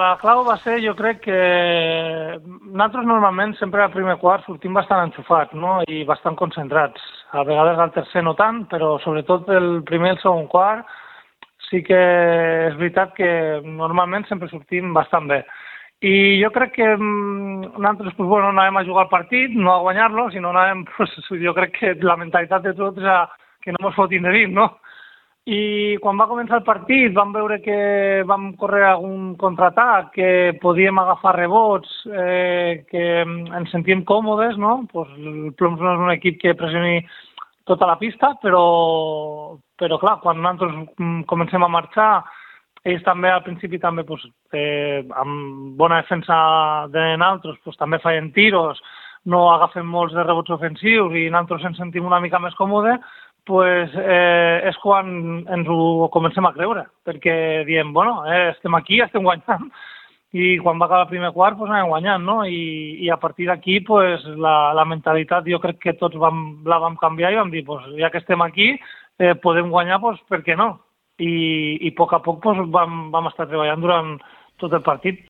La clau va ser, jo crec que nosaltres normalment sempre al primer quart sortim bastant enxufats no? i bastant concentrats. A vegades al tercer no tant, però sobretot el primer i el segon quart sí que és veritat que normalment sempre sortim bastant bé. I jo crec que mm, nosaltres pues, bueno, anàvem a jugar el partit, no a guanyar-lo, sinó anàvem, pues, jo crec que la mentalitat de tots és a, que no ens fotin de dins, no? I quan va començar el partit vam veure que vam córrer algun contraatac, que podíem agafar rebots, eh, que ens sentíem còmodes, no? Pues el Ploms no és un equip que pressioni tota la pista, però, però clar, quan nosaltres comencem a marxar, ells també al principi també pues, eh, amb bona defensa de nosaltres pues, també feien tiros, no agafen molts de rebots ofensius i nosaltres ens sentim una mica més còmodes, pues, eh, és quan ens ho comencem a creure, perquè diem, bueno, eh, estem aquí, estem guanyant, i quan va acabar el primer quart pues, anem guanyant, no? I, i a partir d'aquí pues, la, la mentalitat jo crec que tots vam, la vam canviar i vam dir, pues, ja que estem aquí, eh, podem guanyar, pues, per què no? I, i a poc a poc pues, vam, vam estar treballant durant tot el partit.